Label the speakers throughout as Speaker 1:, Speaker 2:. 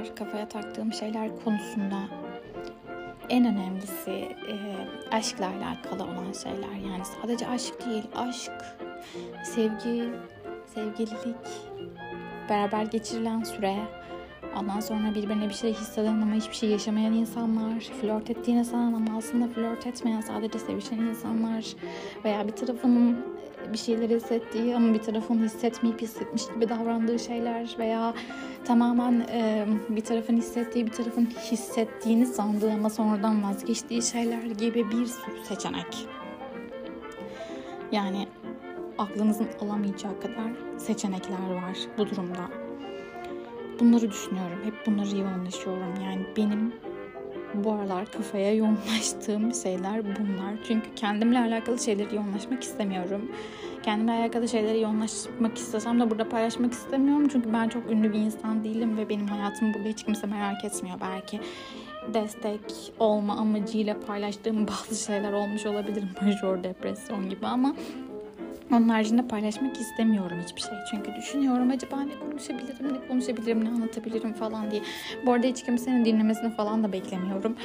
Speaker 1: şeyler, kafaya taktığım şeyler konusunda en önemlisi e, aşkla alakalı olan şeyler. Yani sadece aşk değil, aşk, sevgi, sevgililik, beraber geçirilen süre, ondan sonra birbirine bir şey hisseden ama hiçbir şey yaşamayan insanlar, flört ettiğine sanan ama aslında flört etmeyen sadece sevişen insanlar veya bir tarafının bir şeyleri hissettiği ama bir tarafın hissetmeyip hissetmiş gibi davrandığı şeyler veya tamamen e, bir tarafın hissettiği bir tarafın hissettiğini sandığı ama sonradan vazgeçtiği şeyler gibi bir sürü seçenek. Yani aklınızın alamayacağı kadar seçenekler var bu durumda. Bunları düşünüyorum. Hep bunları yoğunlaşıyorum. Yani benim bu aralar kafaya yoğunlaştığım şeyler bunlar. Çünkü kendimle alakalı şeyleri yoğunlaşmak istemiyorum. Kendimle alakalı şeyleri yoğunlaşmak istesem de burada paylaşmak istemiyorum. Çünkü ben çok ünlü bir insan değilim ve benim hayatımı burada hiç kimse merak etmiyor. Belki destek olma amacıyla paylaştığım bazı şeyler olmuş olabilir. Major depresyon gibi ama onun haricinde paylaşmak istemiyorum hiçbir şey. Çünkü düşünüyorum acaba ne konuşabilirim, ne konuşabilirim, ne anlatabilirim falan diye. Bu arada hiç kimsenin dinlemesini falan da beklemiyorum.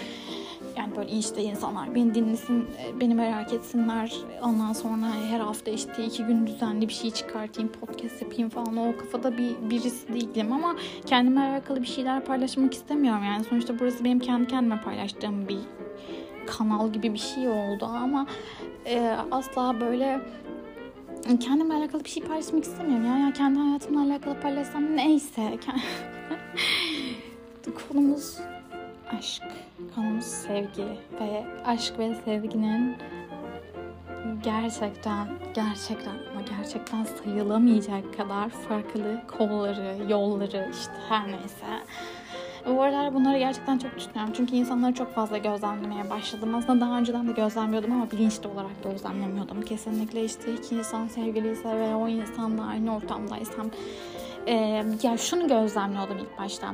Speaker 1: Yani böyle işte insanlar beni dinlesin, e, beni merak etsinler. Ondan sonra her hafta işte iki gün düzenli bir şey çıkartayım, podcast yapayım falan. O kafada bir birisi değilim ama kendime alakalı bir şeyler paylaşmak istemiyorum. Yani sonuçta burası benim kendi kendime paylaştığım bir kanal gibi bir şey oldu ama e, asla böyle kendimle alakalı bir şey paylaşmak istemiyorum. Yani kendi hayatımla alakalı paylaşsam neyse. Konumuz aşk, konumuz sevgi ve aşk ve sevginin gerçekten gerçekten ama gerçekten sayılamayacak kadar farklı kolları, yolları işte her neyse bu aralar bunları gerçekten çok düşünüyorum. Çünkü insanları çok fazla gözlemlemeye başladım. Aslında daha önceden de gözlemliyordum ama bilinçli olarak gözlemlemiyordum. Kesinlikle işte iki insan sevgiliyse ve o insanla aynı ortamdaysam e, ya şunu gözlemliyordum ilk başta.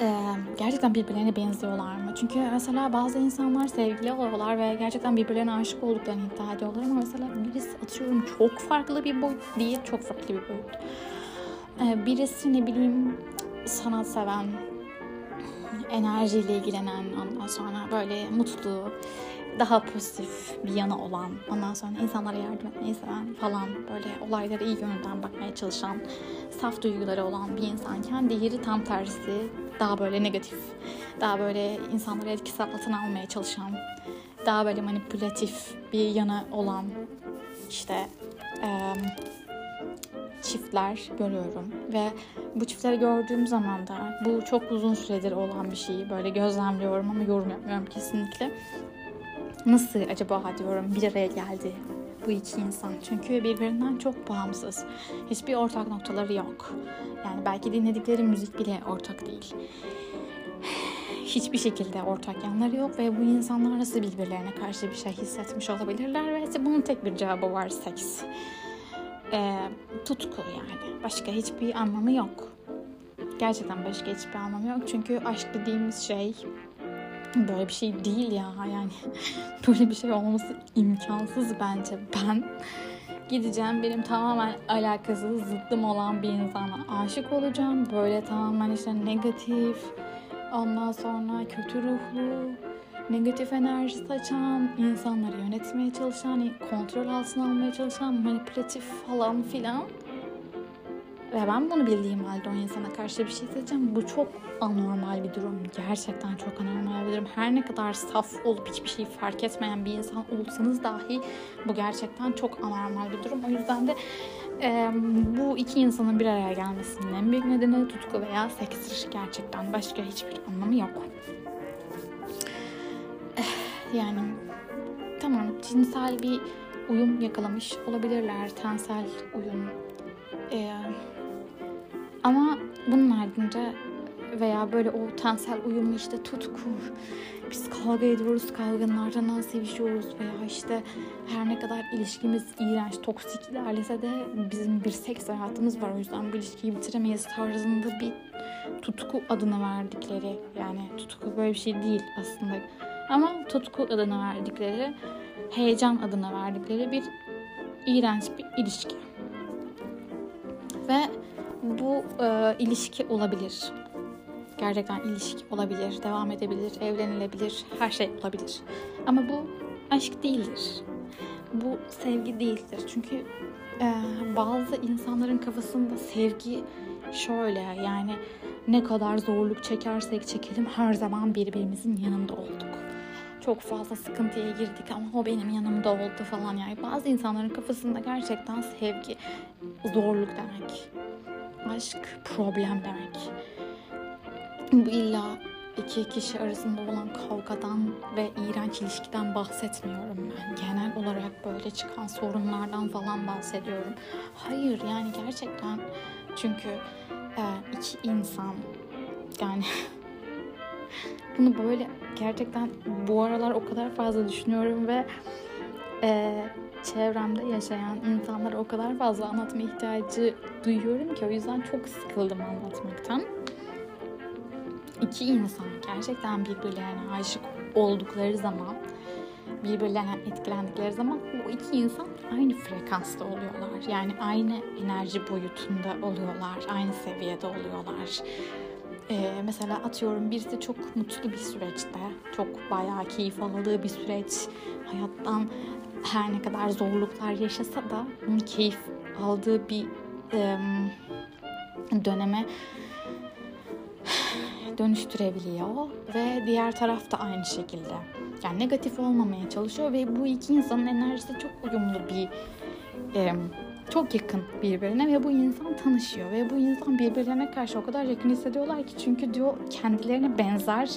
Speaker 1: Ee, gerçekten birbirlerine benziyorlar mı? Çünkü mesela bazı insanlar sevgili oluyorlar ve gerçekten birbirlerine aşık olduklarını iddia ediyorlar ama mesela birisi atıyorum çok farklı bir boyut değil, çok farklı bir boyut. Ee, birisi ne bileyim sanat seven, enerjiyle ilgilenen, ondan sonra böyle mutlu, daha pozitif bir yanı olan, ondan sonra insanlara yardım etmeyi seven falan böyle olaylara iyi yönden bakmaya çalışan, saf duyguları olan bir insanken diğeri tam tersi daha böyle negatif, daha böyle insanları etkisi altına almaya çalışan, daha böyle manipülatif bir yanı olan işte e, çiftler görüyorum ve bu çiftleri gördüğüm zaman da bu çok uzun süredir olan bir şeyi böyle gözlemliyorum ama yorum yapmıyorum kesinlikle. Nasıl acaba diyorum bir araya geldi bu iki insan. Çünkü birbirinden çok bağımsız. Hiçbir ortak noktaları yok. Yani belki dinledikleri müzik bile ortak değil. Hiçbir şekilde ortak yanları yok ve bu insanlar nasıl birbirlerine karşı bir şey hissetmiş olabilirler ve bunun tek bir cevabı var seks e, tutku yani. Başka hiçbir anlamı yok. Gerçekten başka hiçbir anlamı yok. Çünkü aşk dediğimiz şey böyle bir şey değil ya. Yani böyle bir şey olması imkansız bence. Ben gideceğim benim tamamen alakasız zıttım olan bir insana aşık olacağım. Böyle tamamen işte negatif, ondan sonra kötü ruhlu, negatif enerji saçan, insanları yönetmeye çalışan, kontrol altına almaya çalışan, manipülatif falan filan. Ve ben bunu bildiğim halde o insana karşı bir şey seçeceğim. Bu çok anormal bir durum. Gerçekten çok anormal bir durum. Her ne kadar saf olup hiçbir şey fark etmeyen bir insan olsanız dahi bu gerçekten çok anormal bir durum. O yüzden de e, bu iki insanın bir araya gelmesinin en büyük nedeni tutku veya sekstir gerçekten. Başka hiçbir anlamı yok. Yani tamam cinsel bir uyum yakalamış olabilirler. Tensel uyum. Ee, ama bunun ardında veya böyle o tensel uyumu işte tutku, biz kavga ediyoruz, kavgalardan nasıl sevişiyoruz veya işte her ne kadar ilişkimiz iğrenç, toksik ilerlese de bizim bir seks hayatımız var o yüzden bu ilişkiyi bitiremeyiz tarzında bir tutku adını verdikleri yani tutku böyle bir şey değil aslında ama tutku adını verdikleri, heyecan adını verdikleri bir iğrenç bir ilişki. Ve bu e, ilişki olabilir. Gerçekten ilişki olabilir, devam edebilir, evlenilebilir, her şey olabilir. Ama bu aşk değildir. Bu sevgi değildir. Çünkü e, bazı insanların kafasında sevgi şöyle yani ne kadar zorluk çekersek çekelim her zaman birbirimizin yanında olduk. Çok fazla sıkıntıya girdik ama o benim yanımda oldu falan yani. Bazı insanların kafasında gerçekten sevgi zorluk demek. Aşk problem demek. Bu illa iki kişi arasında olan kavgadan ve iğrenç ilişkiden bahsetmiyorum ben. Genel olarak böyle çıkan sorunlardan falan bahsediyorum. Hayır yani gerçekten çünkü e, iki insan yani bunu böyle gerçekten bu aralar o kadar fazla düşünüyorum ve e, çevremde yaşayan insanlara o kadar fazla anlatma ihtiyacı duyuyorum ki o yüzden çok sıkıldım anlatmaktan. İki insan gerçekten birbirlerine aşık oldukları zaman birbirlerine etkilendikleri zaman bu iki insan aynı frekansta oluyorlar. Yani aynı enerji boyutunda oluyorlar, aynı seviyede oluyorlar. Ee, mesela atıyorum birisi çok mutlu bir süreçte, çok bayağı keyif aldığı bir süreç, hayattan her ne kadar zorluklar yaşasa da onun keyif aldığı bir e, döneme dönüştürebiliyor ve diğer taraf da aynı şekilde. Yani negatif olmamaya çalışıyor ve bu iki insanın enerjisi çok uyumlu bir e, çok yakın birbirine ve bu insan tanışıyor ve bu insan birbirlerine karşı o kadar yakın hissediyorlar ki çünkü diyor kendilerine benzer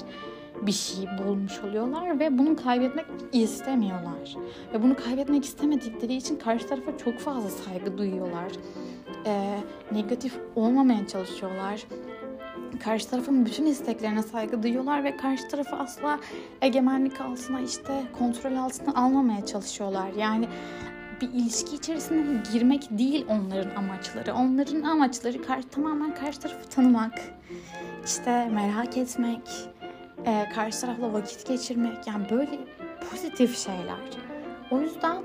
Speaker 1: bir şey bulmuş oluyorlar ve bunu kaybetmek istemiyorlar. Ve bunu kaybetmek istemedikleri için karşı tarafa çok fazla saygı duyuyorlar. Ee, negatif olmamaya çalışıyorlar karşı tarafın bütün isteklerine saygı duyuyorlar ve karşı tarafı asla egemenlik altına işte kontrol altına almamaya çalışıyorlar. Yani bir ilişki içerisine girmek değil onların amaçları. Onların amaçları karşı, tamamen karşı tarafı tanımak, işte merak etmek, e, karşı tarafla vakit geçirmek. Yani böyle pozitif şeyler. O yüzden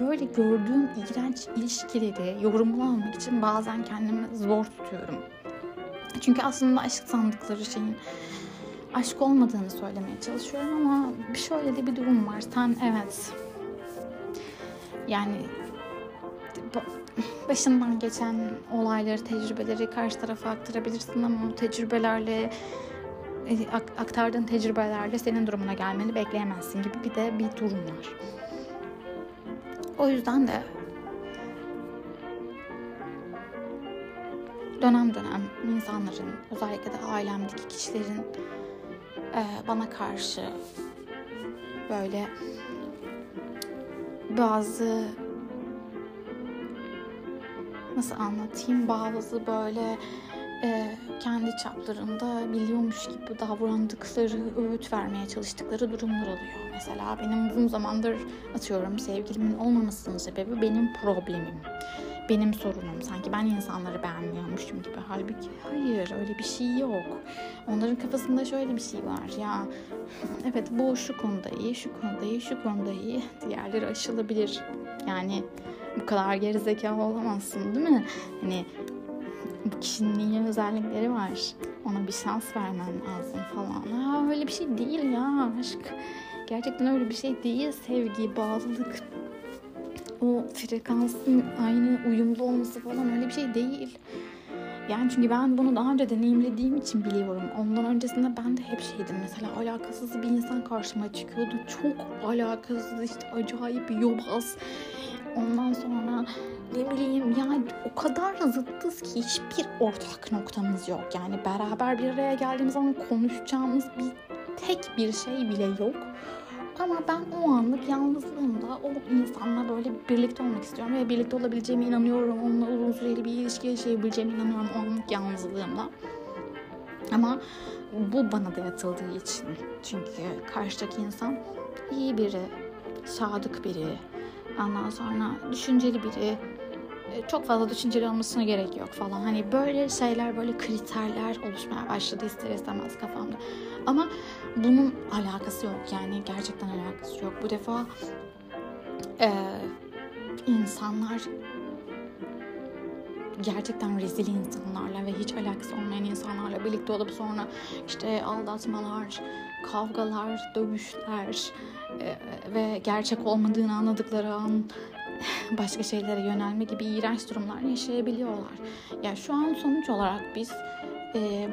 Speaker 1: böyle gördüğüm iğrenç ilişkileri yorumlamak için bazen kendimi zor tutuyorum. Çünkü aslında aşk sandıkları şeyin aşk olmadığını söylemeye çalışıyorum ama şöyle de bir durum var. Sen evet yani başından geçen olayları, tecrübeleri karşı tarafa aktarabilirsin ama o tecrübelerle e, aktardığın tecrübelerle senin durumuna gelmeni bekleyemezsin gibi bir de bir durum var. O yüzden de dönem dönem insanların özellikle de ailemdeki kişilerin e, bana karşı böyle bazı nasıl anlatayım bazı böyle e, kendi çaplarında biliyormuş gibi davrandıkları, öğüt vermeye çalıştıkları durumlar oluyor. Mesela benim uzun zamandır atıyorum sevgilimin olmamasının sebebi benim problemim. Benim sorunum. Sanki ben insanları beğenmiyormuşum gibi. Halbuki hayır öyle bir şey yok. Onların kafasında şöyle bir şey var. Ya evet bu şu konuda iyi, şu konuda iyi, şu konuda iyi. Diğerleri aşılabilir. Yani bu kadar gerizekalı olamazsın değil mi? Hani bu kişinin iyi özellikleri var. Ona bir şans vermen lazım falan. Ha, öyle bir şey değil ya aşk. Gerçekten öyle bir şey değil sevgi, bağlılık. O frekansın aynı uyumlu olması falan öyle bir şey değil. Yani çünkü ben bunu daha önce deneyimlediğim için biliyorum. Ondan öncesinde ben de hep şeydim. Mesela alakasız bir insan karşıma çıkıyordu. Çok alakasız işte acayip yobaz. Ondan sonra ne bileyim yani o kadar zıttız ki hiçbir ortak noktamız yok. Yani beraber bir araya geldiğimiz zaman konuşacağımız bir tek bir şey bile yok. Ama ben o anlık yalnızlığımda o insanla böyle birlikte olmak istiyorum ve birlikte olabileceğime inanıyorum. Onunla uzun süreli bir ilişki yaşayabileceğime inanıyorum o anlık yalnızlığımda. Ama bu bana dayatıldığı için. Çünkü karşıdaki insan iyi biri, sadık biri, ondan sonra düşünceli biri, e, çok fazla düşünceli olmasına gerek yok falan. Hani böyle şeyler, böyle kriterler oluşmaya başladı ister istemez kafamda. Ama bunun alakası yok yani gerçekten alakası yok. Bu defa e, insanlar gerçekten rezil insanlarla ve hiç alakası olmayan insanlarla birlikte olup sonra işte aldatmalar, kavgalar, dövüşler ve gerçek olmadığını anladıkları an başka şeylere yönelme gibi iğrenç durumlar yaşayabiliyorlar. Ya yani şu an sonuç olarak biz e,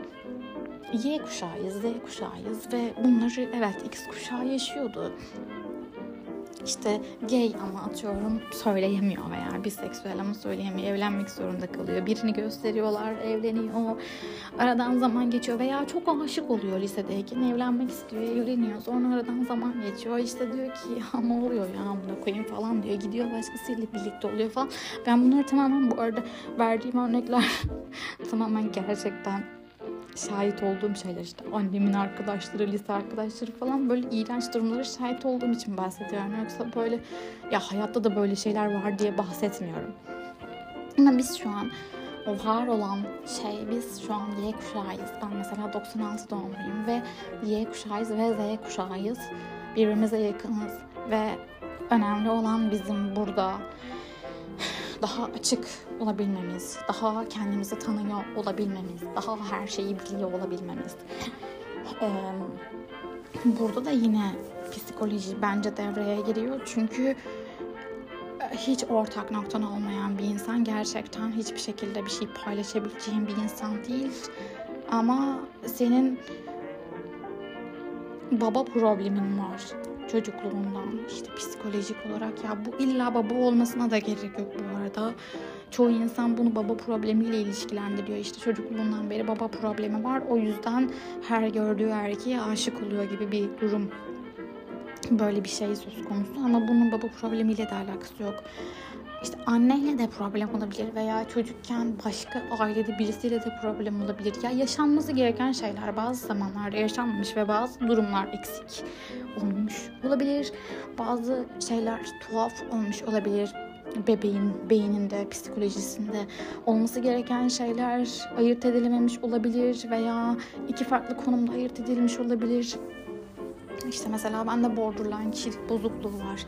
Speaker 1: Y kuşağıyız, Z kuşağıyız ve bunları evet X kuşağı yaşıyordu işte gay ama atıyorum söyleyemiyor veya biseksüel ama söyleyemiyor. Evlenmek zorunda kalıyor. Birini gösteriyorlar, evleniyor. Aradan zaman geçiyor veya çok aşık oluyor lisedeyken evlenmek istiyor, evleniyor. Sonra aradan zaman geçiyor. İşte diyor ki ne oluyor ya buna koyayım falan diyor. Gidiyor başkasıyla birlikte oluyor falan. Ben bunları tamamen bu arada verdiğim örnekler tamamen gerçekten şahit olduğum şeyler işte annemin arkadaşları, lise arkadaşları falan böyle iğrenç durumlara şahit olduğum için bahsediyorum. Yoksa böyle ya hayatta da böyle şeyler var diye bahsetmiyorum. Ama biz şu an o var olan şey biz şu an Y kuşağıyız. Ben mesela 96 doğumluyum ve Y kuşağıyız ve Z kuşağıyız. Birbirimize yakınız ve önemli olan bizim burada daha açık olabilmemiz, daha kendimizi tanıyor olabilmemiz, daha her şeyi biliyor olabilmemiz. Burada da yine psikoloji bence devreye giriyor. Çünkü hiç ortak noktan olmayan bir insan gerçekten hiçbir şekilde bir şey paylaşabileceğin bir insan değil. Ama senin baba problemin var çocukluğundan işte psikolojik olarak ya bu illa baba olmasına da gerek yok bu arada. Çoğu insan bunu baba problemiyle ilişkilendiriyor. İşte çocukluğundan beri baba problemi var. O yüzden her gördüğü erkeğe aşık oluyor gibi bir durum. Böyle bir şey söz konusu ama bunun baba problemiyle de alakası yok. İşte anneyle de problem olabilir veya çocukken başka ailede birisiyle de problem olabilir. Ya yaşanması gereken şeyler bazı zamanlarda yaşanmamış ve bazı durumlar eksik olmuş olabilir. Bazı şeyler tuhaf olmuş olabilir bebeğin beyninde, psikolojisinde olması gereken şeyler ayırt edilememiş olabilir veya iki farklı konumda ayırt edilmiş olabilir. İşte mesela bende borderline kişilik bozukluğu var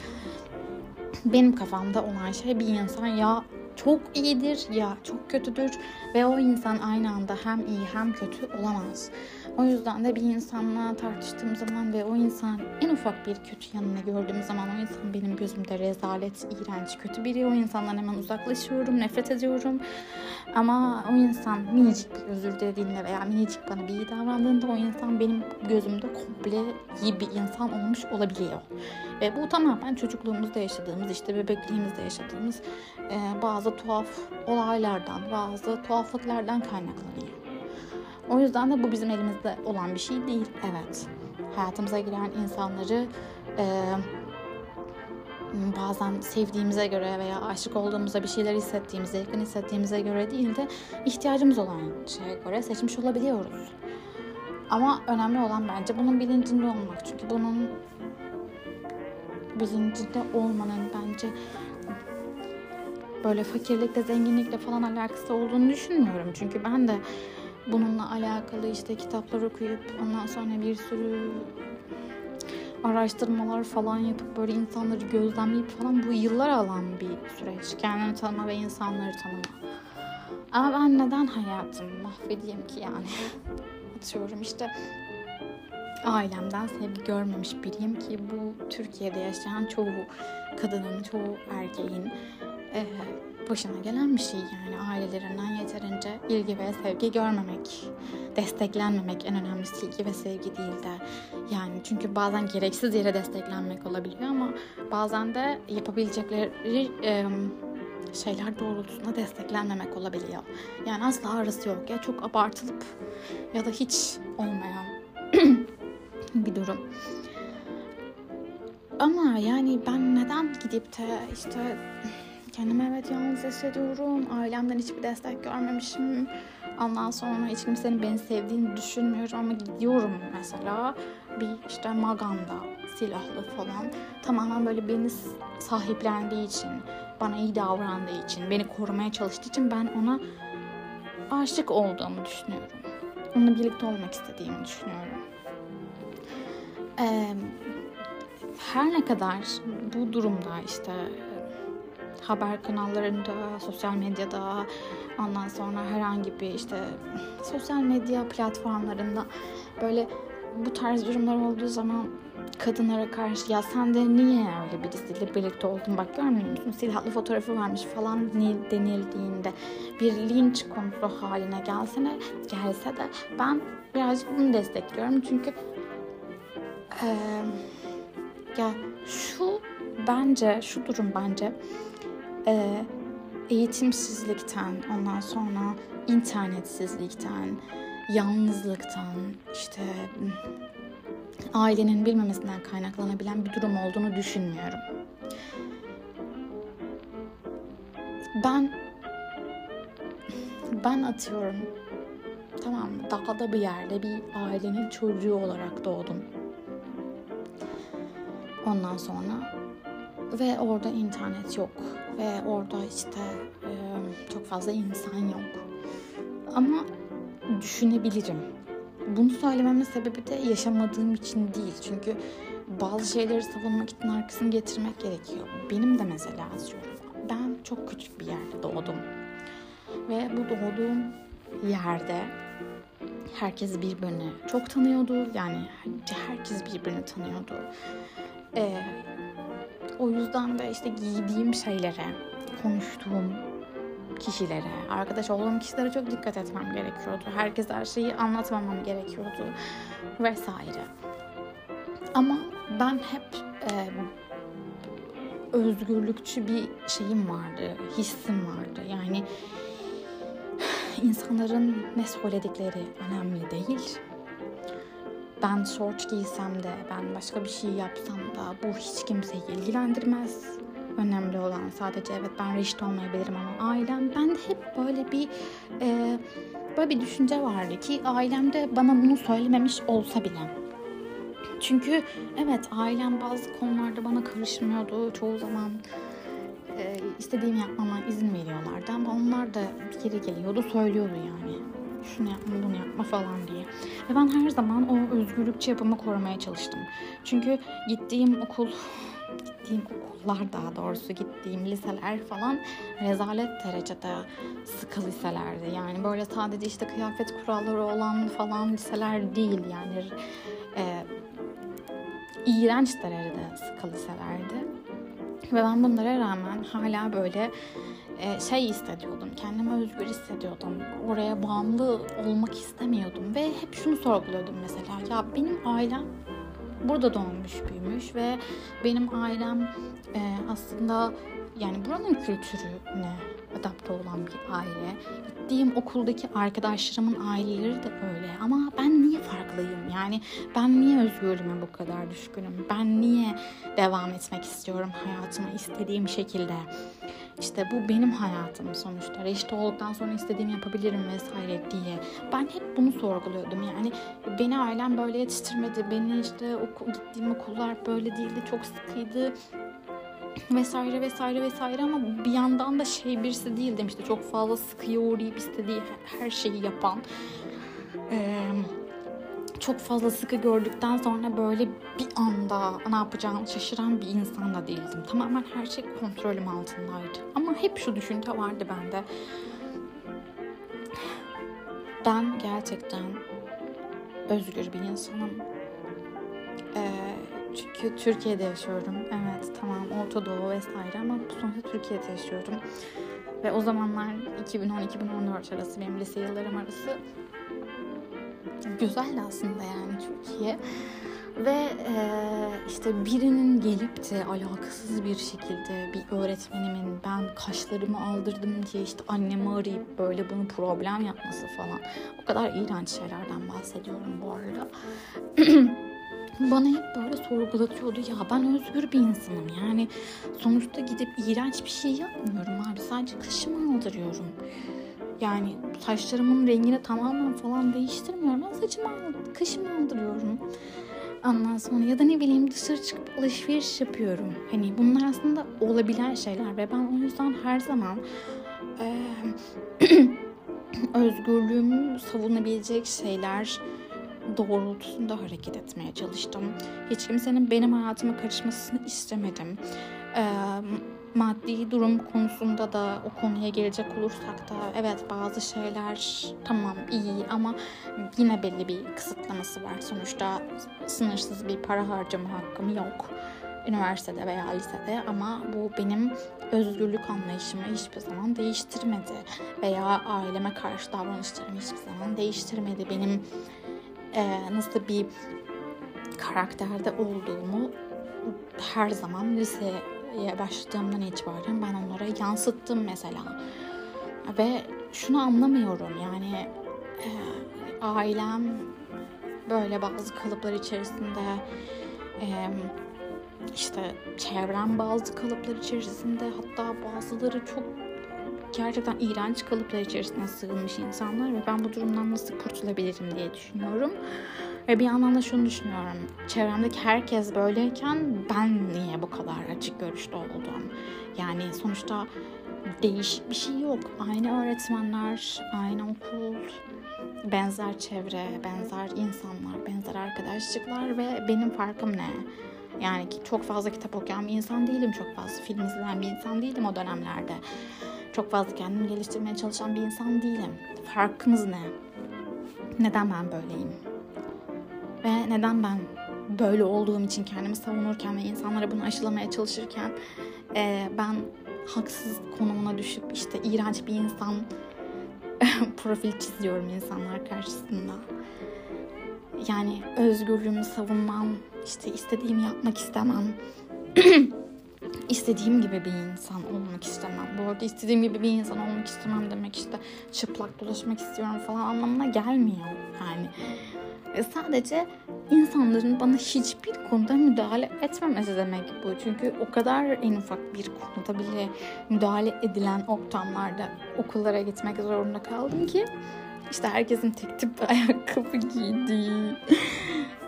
Speaker 1: benim kafamda olan şey bir insan ya çok iyidir ya çok kötüdür ve o insan aynı anda hem iyi hem kötü olamaz. O yüzden de bir insanla tartıştığım zaman ve o insan en ufak bir kötü yanını gördüğüm zaman o insan benim gözümde rezalet, iğrenç, kötü biri. O insandan hemen uzaklaşıyorum, nefret ediyorum. Ama o insan minicik bir özür dilediğinde veya minicik bana bir iyi davrandığında o insan benim gözümde komple iyi bir insan olmuş olabiliyor. Ve bu tamamen çocukluğumuzda yaşadığımız, işte bebekliğimizde yaşadığımız bazı tuhaf olaylardan, bazı tuhaflıklardan kaynaklanıyor. O yüzden de bu bizim elimizde olan bir şey değil. Evet. Hayatımıza giren insanları e, bazen sevdiğimize göre veya aşık olduğumuzda bir şeyler hissettiğimize, yakın hissettiğimize göre değil de ihtiyacımız olan şeye göre seçmiş olabiliyoruz. Ama önemli olan bence bunun bilincinde olmak. Çünkü bunun bilincinde olmanın bence böyle fakirlikle, zenginlikle falan alakası olduğunu düşünmüyorum. Çünkü ben de bununla alakalı işte kitaplar okuyup ondan sonra bir sürü araştırmalar falan yapıp böyle insanları gözlemleyip falan bu yıllar alan bir süreç. Kendini tanıma ve insanları tanıma. Ama ben neden hayatımı mahvedeyim ki yani? Atıyorum işte ailemden sevgi görmemiş biriyim ki bu Türkiye'de yaşayan çoğu kadının, çoğu erkeğin e, başına gelen bir şey yani ailelerinden yeterince ilgi ve sevgi görmemek, desteklenmemek en önemlisi ilgi ve sevgi değil de yani çünkü bazen gereksiz yere desteklenmek olabiliyor ama bazen de yapabilecekleri e, şeyler doğrultusunda desteklenmemek olabiliyor. Yani asla arası yok ya çok abartılıp ya da hiç olmayan bir durum. Ama yani ben neden gidip de işte kendimi evet yalnız hissediyorum. Ailemden hiçbir destek görmemişim. Ondan sonra hiç kimsenin beni sevdiğini düşünmüyorum ama gidiyorum mesela bir işte maganda silahlı falan tamamen böyle beni sahiplendiği için bana iyi davrandığı için beni korumaya çalıştığı için ben ona aşık olduğumu düşünüyorum. Onunla birlikte olmak istediğimi düşünüyorum. Ee, her ne kadar bu durumda işte haber kanallarında, sosyal medyada, ondan sonra herhangi bir işte sosyal medya platformlarında böyle bu tarz durumlar olduğu zaman kadınlara karşı ya sen de niye öyle birisiyle birlikte oldun? Bak görmüyor musun? Silahlı fotoğrafı varmış falan denildiğinde bir linç konusu haline gelsene gelse de ben birazcık bunu destekliyorum. Çünkü e, ya şu bence şu durum bence e, eğitimsizlikten ondan sonra internetsizlikten yalnızlıktan işte ailenin bilmemesinden kaynaklanabilen bir durum olduğunu düşünmüyorum. Ben ben atıyorum tamam dağda bir yerde bir ailenin çocuğu olarak doğdum. Ondan sonra ve orada internet yok ve orada işte e, çok fazla insan yok. Ama düşünebilirim bunu söylememin sebebi de yaşamadığım için değil. Çünkü bazı şeyleri savunmak için arkasını getirmek gerekiyor. Benim de mesela atıyorum. Ben çok küçük bir yerde doğdum. Ve bu doğduğum yerde herkes birbirini çok tanıyordu. Yani herkes birbirini tanıyordu. Ee, o yüzden de işte giydiğim şeylere, konuştuğum kişilere, arkadaş olduğum kişilere çok dikkat etmem gerekiyordu. Herkes her şeyi anlatmamam gerekiyordu vesaire. Ama ben hep e, özgürlükçü bir şeyim vardı, hissim vardı. Yani insanların ne söyledikleri önemli değil. Ben short giysem de, ben başka bir şey yapsam da bu hiç kimseyi ilgilendirmez. Önemli olan sadece evet ben reşit olmayabilirim ama ailem. Ben de hep böyle bir e, böyle bir düşünce vardı ki ailemde bana bunu söylememiş olsa bile. Çünkü evet ailem bazı konularda bana karışmıyordu. Çoğu zaman e, istediğimi yapmama izin veriyorlardı ama onlar da geri geliyordu söylüyordu yani şunu yapma bunu yapma falan diye. Ve ben her zaman o özgürlükçü yapımı korumaya çalıştım. Çünkü gittiğim okul gittiğim okullar daha doğrusu gittiğim liseler falan rezalet derecede sıkı liselerdi. Yani böyle sadece işte kıyafet kuralları olan falan liseler değil yani e, iğrenç derecede sıkı liselerdi. Ve ben bunlara rağmen hala böyle e, şey hissediyordum. Kendimi özgür hissediyordum. Oraya bağımlı olmak istemiyordum. Ve hep şunu sorguluyordum mesela. Ya benim ailem burada doğmuş büyümüş ve benim ailem e, aslında yani buranın kültürüne adapte olan bir aile. Gittiğim okuldaki arkadaşlarımın aileleri de öyle ama ben niye farklıyım? Yani ben niye özgürlüğüme bu kadar düşkünüm? Ben niye devam etmek istiyorum hayatıma istediğim şekilde? İşte bu benim hayatım sonuçta. Reşit olduktan sonra istediğimi yapabilirim vesaire diye. Ben hep bunu sorguluyordum. Yani beni ailem böyle yetiştirmedi. Beni işte oku, gittiğim okullar böyle değildi. Çok sıkıydı vesaire vesaire vesaire ama bir yandan da şey birisi değil demişti. Çok fazla sıkıya uğrayıp istediği her şeyi yapan. Ee, çok fazla sıkı gördükten sonra böyle bir anda ne yapacağını şaşıran bir insan da değildim. Tamamen her şey kontrolüm altındaydı. Ama hep şu düşünce vardı bende. Ben gerçekten özgür bir insanım. Ee, çünkü Türkiye'de yaşıyorum. Evet tamam Orta Doğu vesaire ama sonuçta Türkiye'de yaşıyorum. Ve o zamanlar 2010-2014 arası benim lise yıllarım arası güzeldi aslında yani Türkiye. Ve e, işte birinin gelip de alakasız bir şekilde bir öğretmenimin ben kaşlarımı aldırdım diye işte annemi arayıp böyle bunu problem yapması falan. O kadar iğrenç şeylerden bahsediyorum bu arada. bana hep böyle sorgulatıyordu. Ya ben özgür bir insanım. Yani sonuçta gidip iğrenç bir şey yapmıyorum abi. Sadece kaşımı aldırıyorum. Yani saçlarımın rengini tamamen falan değiştirmiyorum. Ben saçımı kaşımı aldırıyorum. Ondan sonra ya da ne bileyim dışarı çıkıp alışveriş yapıyorum. Hani bunlar aslında olabilen şeyler ve ben o yüzden her zaman e, özgürlüğümü savunabilecek şeyler doğrultusunda hareket etmeye çalıştım. Hiç kimsenin benim hayatıma karışmasını istemedim. Ee, maddi durum konusunda da o konuya gelecek olursak da evet bazı şeyler tamam iyi ama yine belli bir kısıtlaması var. Sonuçta sınırsız bir para harcama hakkım yok üniversitede veya lisede ama bu benim özgürlük anlayışımı hiçbir zaman değiştirmedi veya aileme karşı davranışlarımı hiçbir zaman değiştirmedi. Benim e, nasıl bir karakterde olduğumu her zaman liseye başladığımdan itibaren ben onlara yansıttım mesela. Ve şunu anlamıyorum yani e, ailem böyle bazı kalıplar içerisinde e, işte çevrem bazı kalıplar içerisinde hatta bazıları çok gerçekten iğrenç kalıplar içerisinde sığınmış insanlar ve ben bu durumdan nasıl kurtulabilirim diye düşünüyorum. Ve bir yandan da şunu düşünüyorum. Çevremdeki herkes böyleyken ben niye bu kadar açık görüşlü oldum? Yani sonuçta değişik bir şey yok. Aynı öğretmenler, aynı okul, benzer çevre, benzer insanlar, benzer arkadaşlıklar ve benim farkım ne? Yani çok fazla kitap okuyan bir insan değilim, çok fazla film izleyen bir insan değilim o dönemlerde. Çok fazla kendimi geliştirmeye çalışan bir insan değilim. Farkımız ne? Neden ben böyleyim? Ve neden ben böyle olduğum için kendimi savunurken ve insanlara bunu aşılamaya çalışırken e, ben haksız konumuna düşüp işte iğrenç bir insan profil çiziyorum insanlar karşısında. Yani özgürlüğümü savunmam, işte istediğimi yapmak istemem. istediğim gibi bir insan olmak istemem. Bu arada istediğim gibi bir insan olmak istemem demek işte çıplak dolaşmak istiyorum falan anlamına gelmiyor. Yani e, sadece insanların bana hiçbir konuda müdahale etmemesi demek bu. Çünkü o kadar en ufak bir konuda bile müdahale edilen ortamlarda okullara gitmek zorunda kaldım ki işte herkesin tek tip ayakkabı giydiği,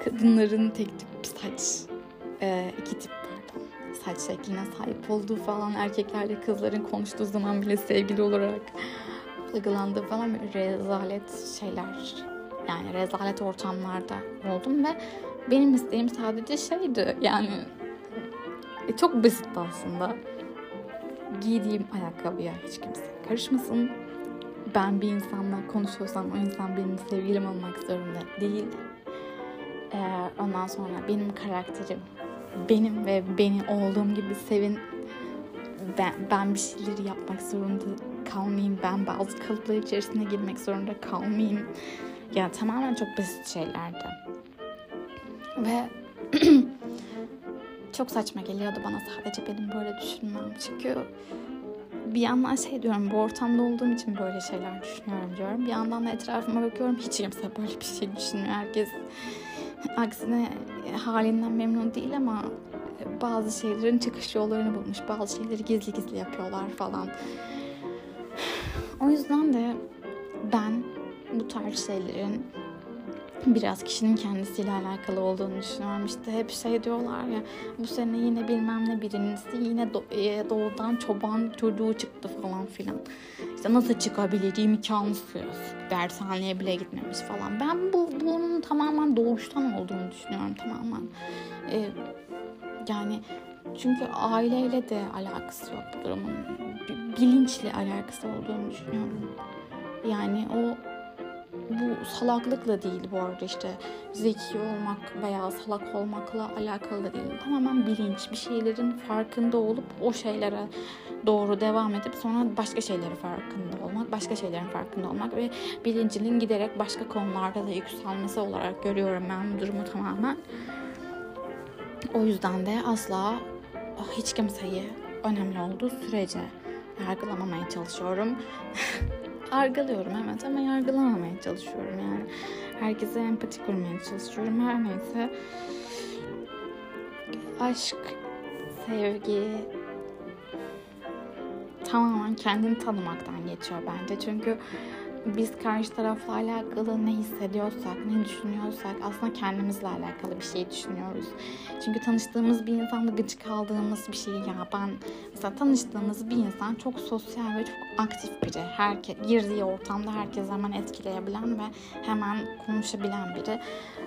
Speaker 1: kadınların tek tip saç, e, iki tip saç şekline sahip olduğu falan erkeklerle kızların konuştuğu zaman bile sevgili olarak algılandığı falan rezalet şeyler yani rezalet ortamlarda oldum ve benim isteğim sadece şeydi yani e, çok basit aslında. Giydiğim ayakkabıya hiç kimse karışmasın. Ben bir insanla konuşuyorsam o insan benim sevgilim olmak zorunda değil. Ee, ondan sonra benim karakterim benim ve beni olduğum gibi sevin. Ben, ben bir şeyleri yapmak zorunda kalmayayım. Ben bazı kalıplar içerisine girmek zorunda kalmayayım ya tamamen çok basit şeylerdi. Ve çok saçma geliyordu bana sadece benim böyle düşünmem. Çünkü bir yandan şey diyorum bu ortamda olduğum için böyle şeyler düşünüyorum diyorum. Bir yandan da etrafıma bakıyorum hiç kimse böyle bir şey düşünmüyor. Herkes aksine halinden memnun değil ama bazı şeylerin çıkış yollarını bulmuş. Bazı şeyleri gizli gizli yapıyorlar falan. O yüzden de ben bu tarz şeylerin biraz kişinin kendisiyle alakalı olduğunu düşünüyorum. İşte hep şey diyorlar ya bu sene yine bilmem ne birincisi yine do- doğudan çoban çocuğu çıktı falan filan. İşte nasıl çıkabilir imkansız. Dershaneye bile gitmemiş falan. Ben bu bunun tamamen doğuştan olduğunu düşünüyorum tamamen. Ee, yani çünkü aileyle de alakası yok bu durumun. Bilinçli alakası olduğunu düşünüyorum. Yani o bu salaklıkla değil bu arada işte zeki olmak veya salak olmakla alakalı da değil. Tamamen bilinç, bir şeylerin farkında olup o şeylere doğru devam edip sonra başka şeylerin farkında olmak, başka şeylerin farkında olmak ve bilincinin giderek başka konularda da yükselmesi olarak görüyorum ben bu durumu tamamen. O yüzden de asla hiç kimseyi önemli olduğu sürece yargılamamaya çalışıyorum. Argalıyorum evet ama yargılamamaya çalışıyorum yani. Herkese empati kurmaya çalışıyorum. Her neyse. Aşk, sevgi tamamen kendini tanımaktan geçiyor bence. Çünkü biz karşı tarafla alakalı ne hissediyorsak, ne düşünüyorsak aslında kendimizle alakalı bir şey düşünüyoruz. Çünkü tanıştığımız bir insanla gıcık kaldığımız bir şey ya ben mesela tanıştığımız bir insan çok sosyal ve çok aktif biri. Herke, girdiği ortamda herkes hemen etkileyebilen ve hemen konuşabilen biri.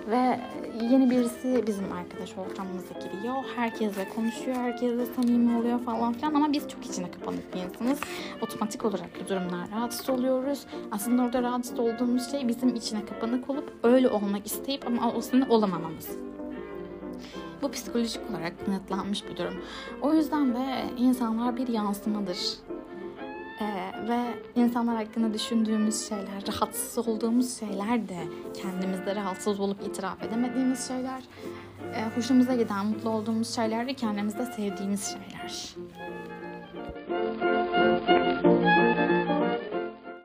Speaker 1: Ve yeni birisi bizim arkadaş ortamımıza giriyor. Herkesle konuşuyor, herkesle samimi oluyor falan filan ama biz çok içine kapanık bir insanız. Otomatik olarak bu durumlar rahatsız oluyoruz. Aslında orada rahatsız olduğumuz şey bizim içine kapanık olup öyle olmak isteyip ama aslında olamamamız. Bu psikolojik olarak kanıtlanmış bir durum. O yüzden de insanlar bir yansımadır. Ee, ve insanlar hakkında düşündüğümüz şeyler, rahatsız olduğumuz şeyler de kendimizde rahatsız olup itiraf edemediğimiz şeyler. Ee, hoşumuza giden, mutlu olduğumuz şeyler de kendimizde sevdiğimiz şeyler.